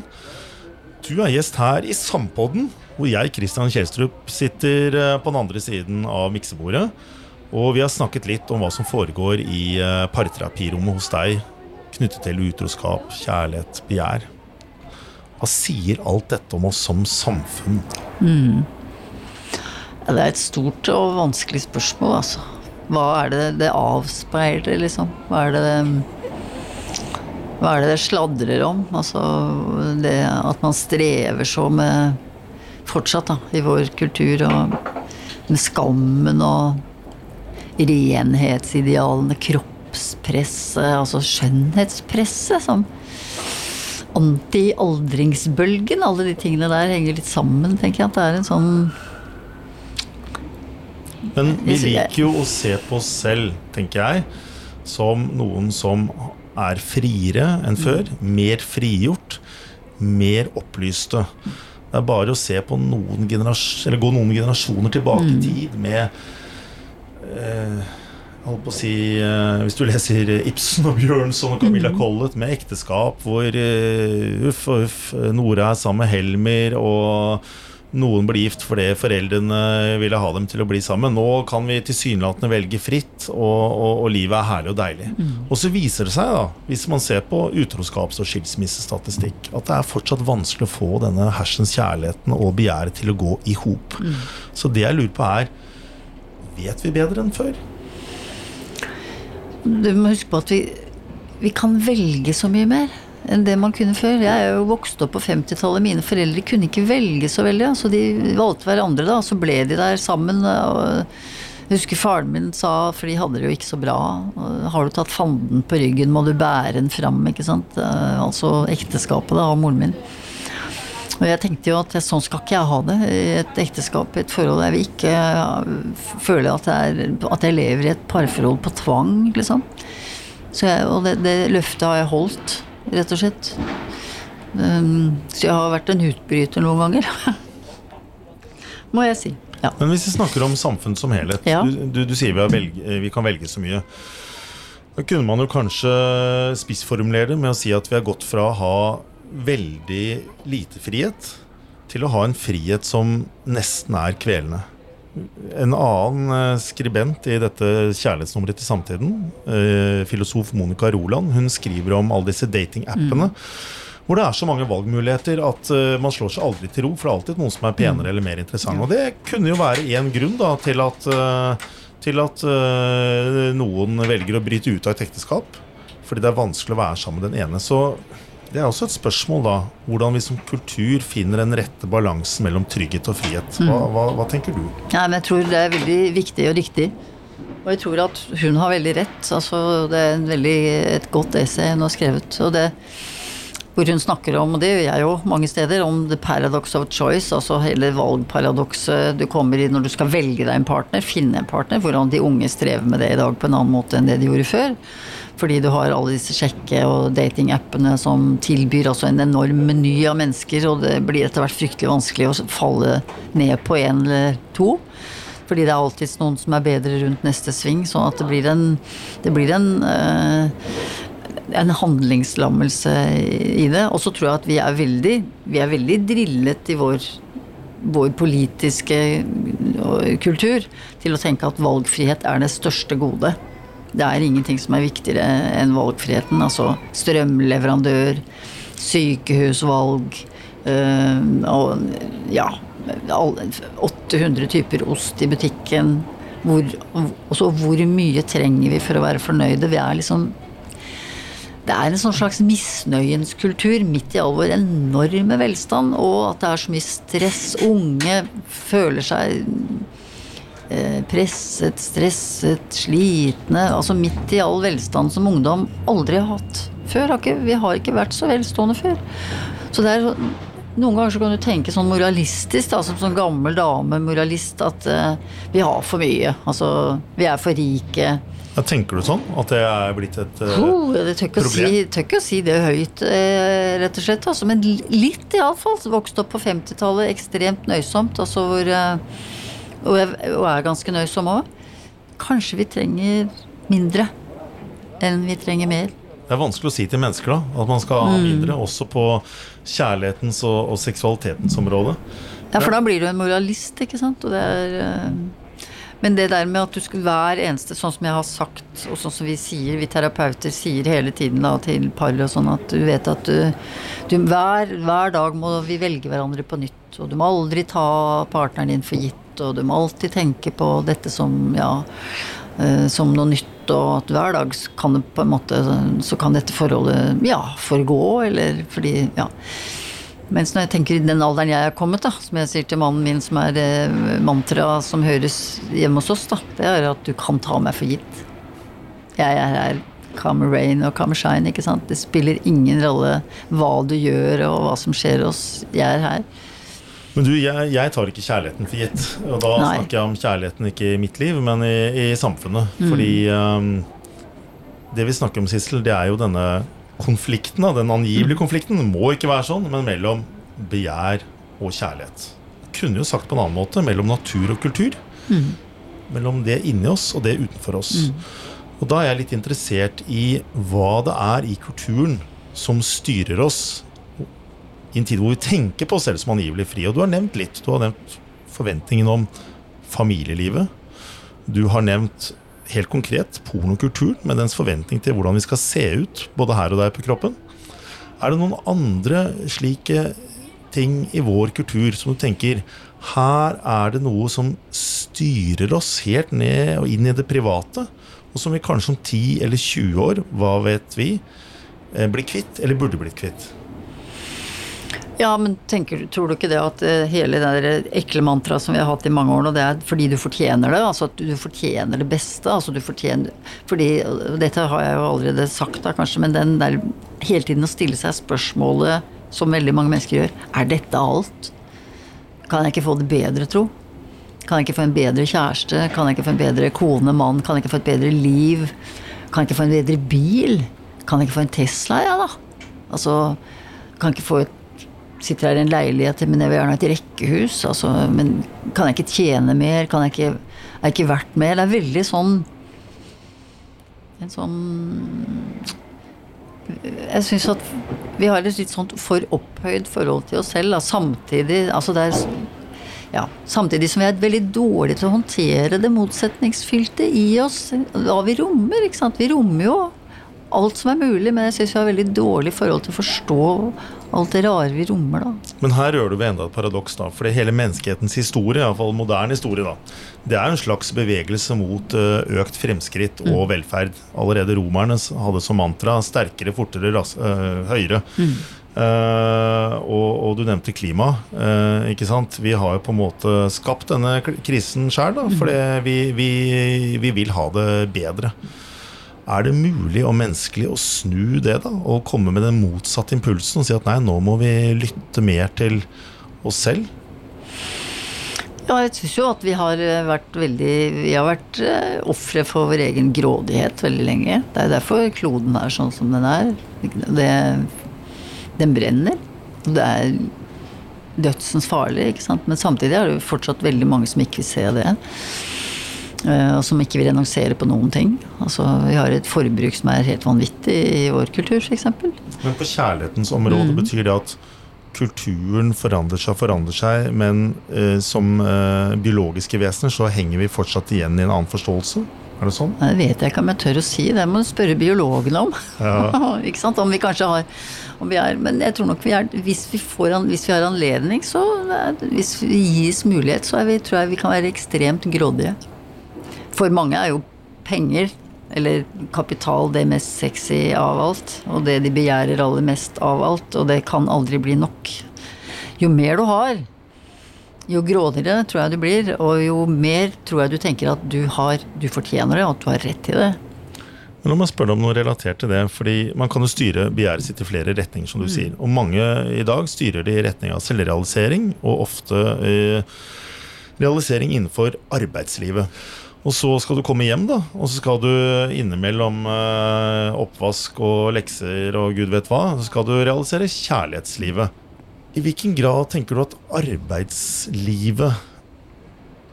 Du er gjest her i Sampodden, hvor jeg, Christian Kjelstrup, sitter eh, på den andre siden av miksebordet. Og vi har snakket litt om hva som foregår i eh, parterapirommet hos deg, knyttet til utroskap, kjærlighet, begjær. Hva sier alt dette om oss som samfunn? Mm. Det er et stort og vanskelig spørsmål, altså. Hva er det det avspeiler, liksom? Hva er det hva er det det sladrer om? Altså det at man strever så med Fortsatt, da, i vår kultur, og med skammen og renhetsidealene, kroppspresset, altså skjønnhetspresset, som anti-aldringsbølgen. Alle de tingene der henger litt sammen, tenker jeg. At det er en sånn Men vi liker jo å se på oss selv, tenker jeg, som noen som er friere enn før. Mer frigjort. Mer opplyste. Det er bare å se på noen eller gå noen generasjoner tilbake i tid med eh, si eh, Hvis du leser Ibsen og Bjørnson og Camilla Collett med ekteskap hvor eh, uff og uff, Nora er sammen med Helmer, og noen blir gift fordi foreldrene ville ha dem til å bli sammen. Nå kan vi tilsynelatende velge fritt, og, og, og livet er herlig og deilig. Og så viser det seg, da, hvis man ser på utroskaps- og skilsmissestatistikk, at det er fortsatt vanskelig å få denne hersens kjærligheten og begjæret til å gå i hop. Så det jeg lurer på, er Vet vi bedre enn før? Du må huske på at vi, vi kan velge så mye mer enn det man kunne før. Jeg er jo vokst opp på 50-tallet. Mine foreldre kunne ikke velge så veldig. Så de valgte hverandre, da. Så ble de der sammen. Jeg husker faren min sa, for de hadde det jo ikke så bra Har du tatt fanden på ryggen, må du bære den fram, ikke sant. Eh, Altså ekteskapet da, av moren min. Og jeg tenkte jo at sånn skal ikke jeg ha det i et ekteskap, i et forhold. Jeg vil ikke føler føle at jeg, at jeg lever i et parforhold på tvang, liksom. Jeg, og det, det løftet har jeg holdt, rett og slett. Um, så jeg har vært en utbryter noen ganger. (laughs) Må jeg si. Ja. Men hvis vi snakker om samfunn som helhet Ja. du, du, du sier vi, har velge, vi kan velge så mye. Da kunne man jo kanskje spissformulere det med å si at vi har gått fra å ha veldig lite frihet til å ha en frihet som nesten er kvelende. En annen eh, skribent i dette kjærlighetsnummeret til samtiden, eh, filosof Monica Roland, hun skriver om alle disse datingappene. Hvor det er så mange valgmuligheter at uh, man slår seg aldri til ro. For det er alltid noen som er penere eller mer interessant. Og det kunne jo være én grunn da, til at, uh, til at uh, noen velger å bryte ut av et ekteskap. Fordi det er vanskelig å være sammen med den ene. Så det er også et spørsmål, da. Hvordan vi som kultur finner den rette balansen mellom trygghet og frihet. Hva, hva, hva tenker du? Ja, men jeg tror det er veldig viktig og riktig. Og jeg tror at hun har veldig rett. Altså, det er en veldig, et godt essay hun har skrevet. Og det, hvor hun snakker om, og det gjør jeg jo mange steder, om the paradox of choice. Altså hele valgparadokset du kommer i når du skal velge deg en partner, finne en partner. Hvordan de unge strever med det i dag på en annen måte enn det de gjorde før. Fordi du har alle disse sjekke- og datingappene som tilbyr altså en enorm meny av mennesker, og det blir etter hvert fryktelig vanskelig å falle ned på en eller to. Fordi det er alltid noen som er bedre rundt neste sving, sånn at det blir en, det blir en, eh, en handlingslammelse i det. Og så tror jeg at vi er veldig, vi er veldig drillet i vår vår politiske kultur til å tenke at valgfrihet er det største gode. Det er ingenting som er viktigere enn valgfriheten. Altså strømleverandør, sykehusvalg øh, og ja 800 typer ost i butikken. Hvor, også hvor mye trenger vi for å være fornøyde? Vi er liksom det er en sånn slags misnøyens kultur midt i all vår enorme velstand, og at det er så mye stress. Unge føler seg eh, presset, stresset, slitne. Altså midt i all velstand som ungdom aldri har hatt før. Har ikke, vi har ikke vært så velstående før. Så det er noen ganger så kan du tenke sånn moralistisk, da, som sånn gammel dame moralist, at uh, vi har for mye. Altså, vi er for rike. Ja, tenker du sånn? At det er blitt et uh, Oh, det tør ikke å si, problem? tør ikke å si det høyt, eh, rett og slett. Altså, men li- litt iallfall. Vokste opp på 50-tallet, ekstremt nøysomt. Altså hvor eh, Og jeg og er ganske nøysom òg. Kanskje vi trenger mindre enn vi trenger mer. Det er vanskelig å si til mennesker da at man skal ha Mm. mindre, også på kjærlighetens og, og seksualitetens område. Ja, for da blir du en moralist, ikke sant. Og det er eh, Men det der med at du skal hver eneste, sånn som jeg har sagt, og sånn som vi sier, vi terapeuter sier hele tiden da til par og sånn, at du vet at du, du hver, hver dag må vi velge hverandre på nytt. Og du må aldri ta partneren din for gitt, og du må alltid tenke på dette som ja eh, som noe nytt, og at hver dag kan det på en måte Så kan dette forholdet ja, forgå, eller fordi Ja. Mens når jeg tenker i den alderen jeg er kommet, da, som jeg sier til mannen min, som er eh, mantra som høres hjemme hos oss, da, det er at du kan ta meg for gitt. Jeg er her, come rain og come shine, ikke sant. Det spiller ingen rolle hva du gjør og hva som skjer oss. Jeg er her. Men du, jeg, jeg tar ikke kjærligheten for gitt. Og da Nei. snakker jeg om kjærligheten ikke i mitt liv, men i, i samfunnet. Mm. Fordi um, det vi snakker om, Sissel, det er jo denne konflikten, den angivelige konflikten. Må ikke være sånn, men mellom begjær og kjærlighet. Kunne jo sagt på en annen måte mellom natur og kultur. Mm. Mellom det inni oss og det utenfor oss. Og da er jeg litt interessert i hva det er i kulturen som styrer oss i en tid hvor vi tenker på oss selv som angivelig fri. Og du har nevnt litt. Du har nevnt forventningen om familielivet. Du har nevnt helt konkret pornokulturen med dens forventning til hvordan vi skal se ut, både her og der på kroppen. Er det noen andre slike ting i vår kultur som du tenker her er det noe som styrer oss helt ned og inn i det private, og som vi kanskje om 10 eller 20 år, hva vet vi, eh, blir kvitt, eller burde blitt kvitt? Ja, men tenker, tror du ikke det at eh, hele det ekle mantraet som vi har hatt i mange år nå, det er fordi du fortjener det? Altså at du fortjener det beste? Altså du fortjener Fordi Dette har jeg jo allerede sagt, da kanskje, men den der hele tiden å stille seg spørsmålet som veldig mange mennesker gjør, er dette alt? Kan jeg ikke få det bedre, tro? Kan jeg ikke få en bedre kjæreste? Kan jeg ikke få en bedre kone, mann? Kan jeg ikke få et bedre liv? Kan jeg ikke få en bedre bil? Kan jeg ikke få en Tesla, jeg, da? Altså, kan jeg ikke få et Sitter her i en leilighet, men jeg vil gjerne ha et rekkehus. Altså, men kan jeg ikke tjene mer? Kan jeg ikke, er jeg ikke verdt mer? Det er veldig sånn En sånn Jeg syns at vi har et litt sånt for opphøyd forhold til oss selv. Da. Samtidig altså det er, ja, samtidig som vi er veldig dårlige til å håndtere det motsetningsfylte i oss. Hva vi rommer. ikke sant? Vi rommer jo alt som er mulig, men jeg syns vi har veldig dårlig forhold til å forstå alt det rare vi rommer, da. Men her rører du ved enda et paradoks, da. For hele menneskehetens historie, iallfall moderne historie, da, det er en slags bevegelse mot eh, økt fremskritt og velferd. Allerede romerne hadde som mantra 'sterkere, fortere, ras eh, høyere'. Uh, og, og du nevnte klima. Uh, ikke sant? Vi har jo på en måte skapt denne krisen sjøl, fordi vi, vi, vi vil ha det bedre. Er det mulig og menneskelig å snu det, da? Og komme med den motsatte impulsen og si at nei, nå må vi lytte mer til oss selv? Ja, jeg syns jo at vi har eh, vært veldig Vi har vært eh, ofre for vår egen grådighet veldig lenge. Det er derfor kloden er sånn som den er. Det, den brenner. Og Det er dødsens farlig, ikke sant. Men samtidig er det jo fortsatt veldig mange som ikke vil se det. Eh, Og som ikke vil renonsere på noen ting. Altså, vi har et forbruk som er helt vanvittig i vår kultur, f.eks. Men på kjærlighetens område Mm. betyr det at kulturen forandrer seg og forandrer seg, men eh, som eh, biologiske vesener så henger vi fortsatt igjen i en annen forståelse? Er det sånn? Det vet jeg ikke om jeg tør å si. Det må du spørre biologene om. Ja. (laughs) ikke sant? Om vi kanskje har om vi er, Men jeg tror nok vi er Hvis vi, får, an- hvis vi har anledning, så Hvis vi gis mulighet, så vi, tror jeg vi kan være ekstremt grådige. For mange er jo penger eller kapital det mest sexy av alt. Og det de begjærer aller mest av alt. Og det kan aldri bli nok. Jo mer du har, jo grådigere tror jeg du blir, og jo mer tror jeg du tenker at du har Du fortjener det, og at du har rett til det. Men om jeg deg om noe relatert til det. fordi Man kan jo styre begjæret sitt i flere retninger, som du sier. Og mange i dag styrer det i retning av selvrealisering, og ofte eh, realisering innenfor arbeidslivet. Og så skal du komme hjem, da, og så skal du innimellom eh, oppvask og lekser og gud vet hva, så skal du realisere kjærlighetslivet. I hvilken grad tenker du at arbeidslivet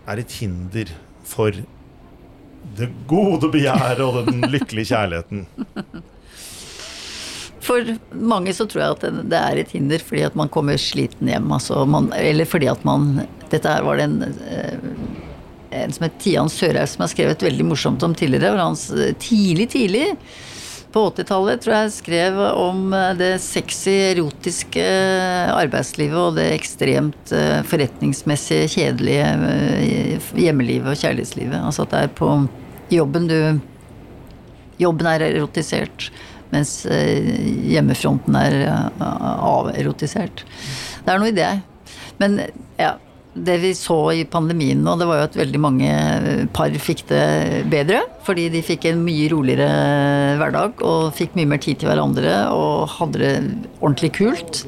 er et hinder for det gode begjæret og den lykkelige kjærligheten? For mange så tror jeg at det, er et hinder fordi at man kommer sliten hjem. Altså man, eller fordi at man Dette her var det en, eh, en som het Tian Sørhaug som har skrevet veldig morsomt om tidligere. Hvor han tidlig, tidlig på 80-tallet tror jeg skrev om eh, det sexy, erotiske arbeidslivet og det ekstremt forretningsmessige, kjedelige eh, hjemmelivet og kjærlighetslivet. Altså at det er på jobben du Jobben er erotisert, mens eh, hjemmefronten er eh, averotisert. Det er noe i det. Men ja, det vi så i pandemien nå, det var jo at veldig mange par fikk det bedre. Fordi de fikk en mye roligere hverdag og fikk mye mer tid til hverandre og hadde det ordentlig kult.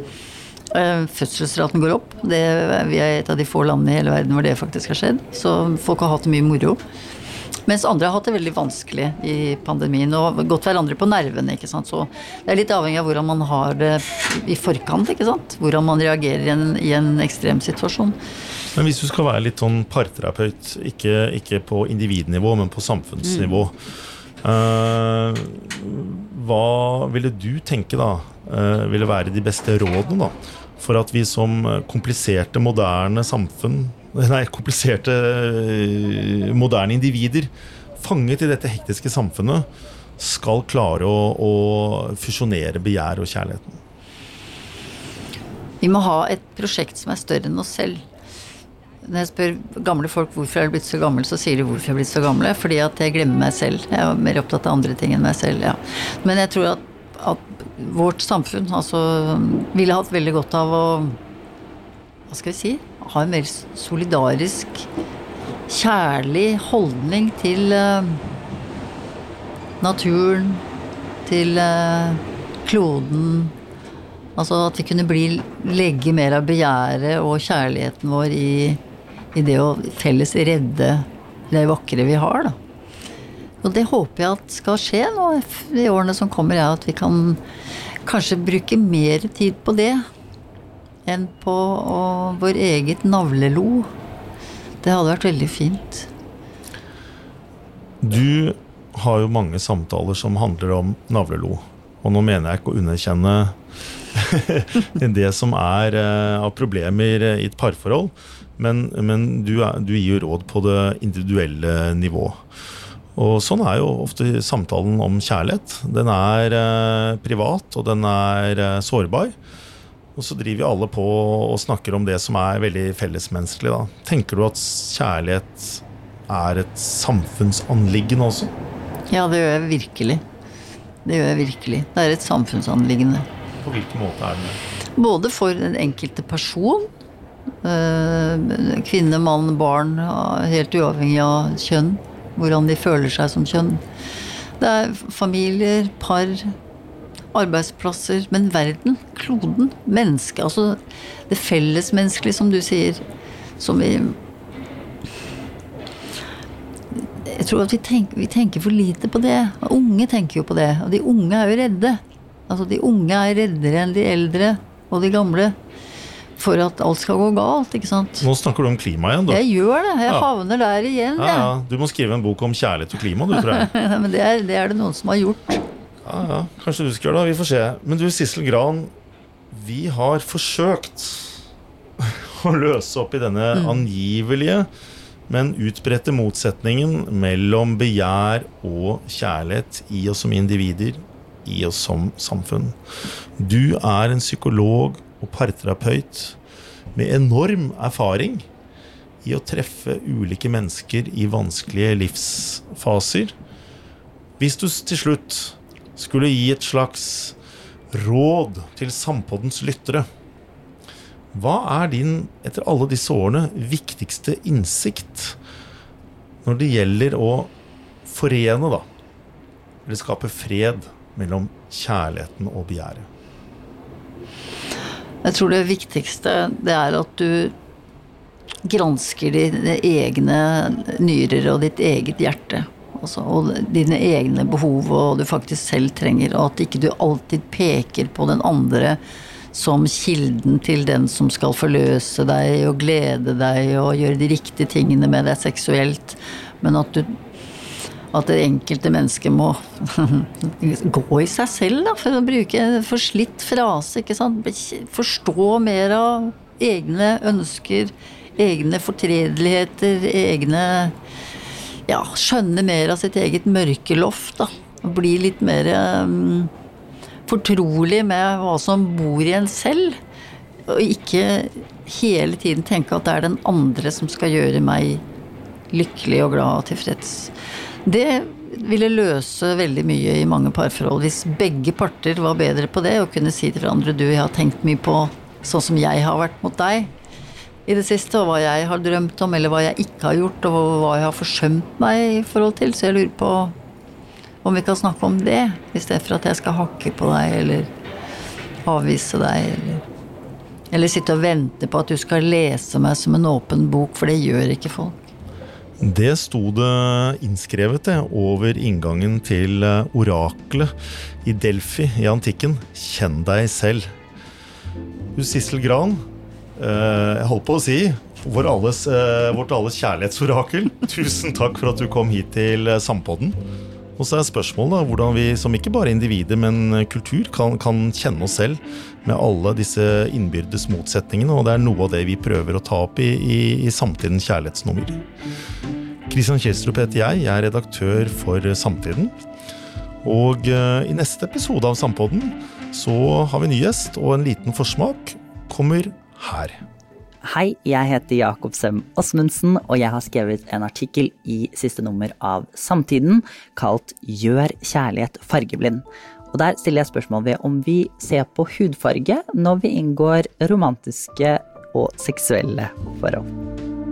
Eh, Fødselsraten går opp. Det, vi er et av de få landene i hele verden hvor det faktisk har skjedd. Så folk har hatt det mye moro. Mens andre har hatt det veldig vanskelig i pandemien og gått hverandre på nervene. ikke sant? Så det er litt avhengig av hvordan man har det i forkant. ikke sant? Hvordan man reagerer i en, i en ekstrem situasjon. Men hvis du skal være litt sånn parterapeut, ikke, ikke på individnivå, men på samfunnsnivå eh, Hva ville du tenke da uh, ville være de beste rådene da, for at vi som kompliserte, moderne samfunn (laughs) Nei, kompliserte, eh, moderne individer fanget i dette hektiske samfunnet skal klare å, å fusjonere begjær og kjærligheten? Vi må ha et prosjekt som er større enn oss selv. Når jeg spør gamle folk hvorfor er du blitt så gammel, så sier de hvorfor jeg er blitt så gamle. Fordi at jeg glemmer meg selv. Jeg er mer opptatt av andre ting enn meg selv. Ja. Men jeg tror at, at vårt samfunn altså, ville hatt veldig godt av å Hva skal vi si? Ha en mer solidarisk, kjærlig holdning til uh, naturen, til uh, kloden. Altså at vi kunne bli, legge mer av begjæret og kjærligheten vår i, i det å felles redde det vakre vi har, da. Og det håper jeg at skal skje nå i årene som kommer, er at vi kan kanskje bruke mer tid på det enn på å, vår eget navlelo. Det hadde vært veldig fint. Du har jo mange samtaler som handler om navlelo. Og nå mener jeg ikke å underkjenne (laughs) det som er uh, av problemer i et parforhold, men, men du, er, du, gir jo råd på det individuelle nivå. Og sånn er jo ofte samtalen om kjærlighet. Den er uh, privat, og den er uh, sårbar. Og så driver vi alle på og snakker om det som er veldig fellesmenneskelig. Da. Tenker du at kjærlighet er et samfunnsanliggende også? Ja, det gjør jeg virkelig. Det gjør jeg virkelig. Det er et samfunnsanliggende. På hvilken måte er det det? Både for den enkelte person. Øh, Kvinne, mann, barn. Helt uavhengig av kjønn. Hvordan de føler seg som kjønn. Det er familier, par, arbeidsplasser. Men verden, kloden, mennesket. Altså det fellesmenneskelige, som du sier. Som vi Jeg tror at vi tenker, vi tenker for lite på det. Unge tenker jo på det. Og de unge er jo redde. Altså de unge er reddere enn de eldre og de gamle. For at alt skal gå galt, ikke sant. Nå snakker du om klima igjen, du. Jeg gjør det. Jeg ja. havner der igjen. Ja, ja. Du må skrive en bok om kjærlighet og klima, du, tror jeg. (laughs) Men det er, det er, det noen som har gjort. Ja, ja. Kanskje du skal gjøre det. Vi får se. Men du, Sissel Gran. Vi har forsøkt (laughs) å løse opp i denne mm. angivelige men utbredte motsetningen mellom begjær og kjærlighet i oss som individer, i oss som samfunn. Du er en psykolog og parterapeut med enorm erfaring i å treffe ulike mennesker i vanskelige livsfaser. Hvis du til slutt skulle gi et slags råd til Sampoddens lyttere, hva er din, etter alle disse årene, viktigste innsikt når det gjelder å forene, da, eller skape fred mellom kjærligheten og begjæret? Jeg tror det viktigste det er at du gransker dine egne nyrer og ditt eget hjerte. Altså, og dine egne behov og du faktisk selv trenger. Og at ikke du alltid peker på den andre som kilden til den som skal forløse deg og glede deg og gjøre de riktige tingene med deg seksuelt. Men at du at det enkelte mennesket må (laughs) gå i seg selv, da, for å bruke en forslitt frase. ikke sant? Forstå mer av egne ønsker, egne fortredeligheter, egne Ja, skjønne mer av sitt eget mørkeloft, da. Bli litt mer um, fortrolig med hva som bor i en selv. Og ikke hele tiden tenke at det er den andre som skal gjøre meg lykkelig og glad og tilfreds. Det ville løse veldig mye i mange parforhold hvis begge parter var bedre på det og kunne si til hverandre du, jeg har tenkt mye på sånn som jeg har vært mot deg i det siste, og hva jeg har drømt om, eller hva jeg ikke har gjort, og hva jeg har forsømt meg i forhold til. Så jeg lurer på om vi kan snakke om det, i stedet for at jeg skal hakke på deg eller avvise deg, eller, eller sitte og vente på at du skal lese meg som en åpen bok, for det gjør ikke folk. Det sto det innskrevet det, over inngangen til eh, oraklet i Delfi i antikken. Kjenn deg selv. Du Sissel Gran, eh, jeg holdt på å si vår alles, eh, vårt alles kjærlighetsorakel. (laughs) Tusen takk for at du kom hit til eh, Sampodden. Og så er spørsmålet da, hvordan vi som ikke bare individer, men kultur kan, kan kjenne oss selv med alle disse innbyrdes motsetningene. Og det er noe av det vi prøver å ta opp i, i, i Samtidens kjærlighetsnummer. Kristian Kjelstrup heter jeg. Jeg er redaktør for Samtiden. Og eh, i neste episode av Sampodden så har vi ny gjest, og en liten forsmak kommer her. Hei, jeg heter Jakob Sem Osmundsen, og jeg har skrevet en artikkel i siste nummer av Samtiden kalt Gjør kjærlighet fargeblind. Og der stiller jeg spørsmål ved om vi ser på hudfarge når vi inngår romantiske og seksuelle forhold.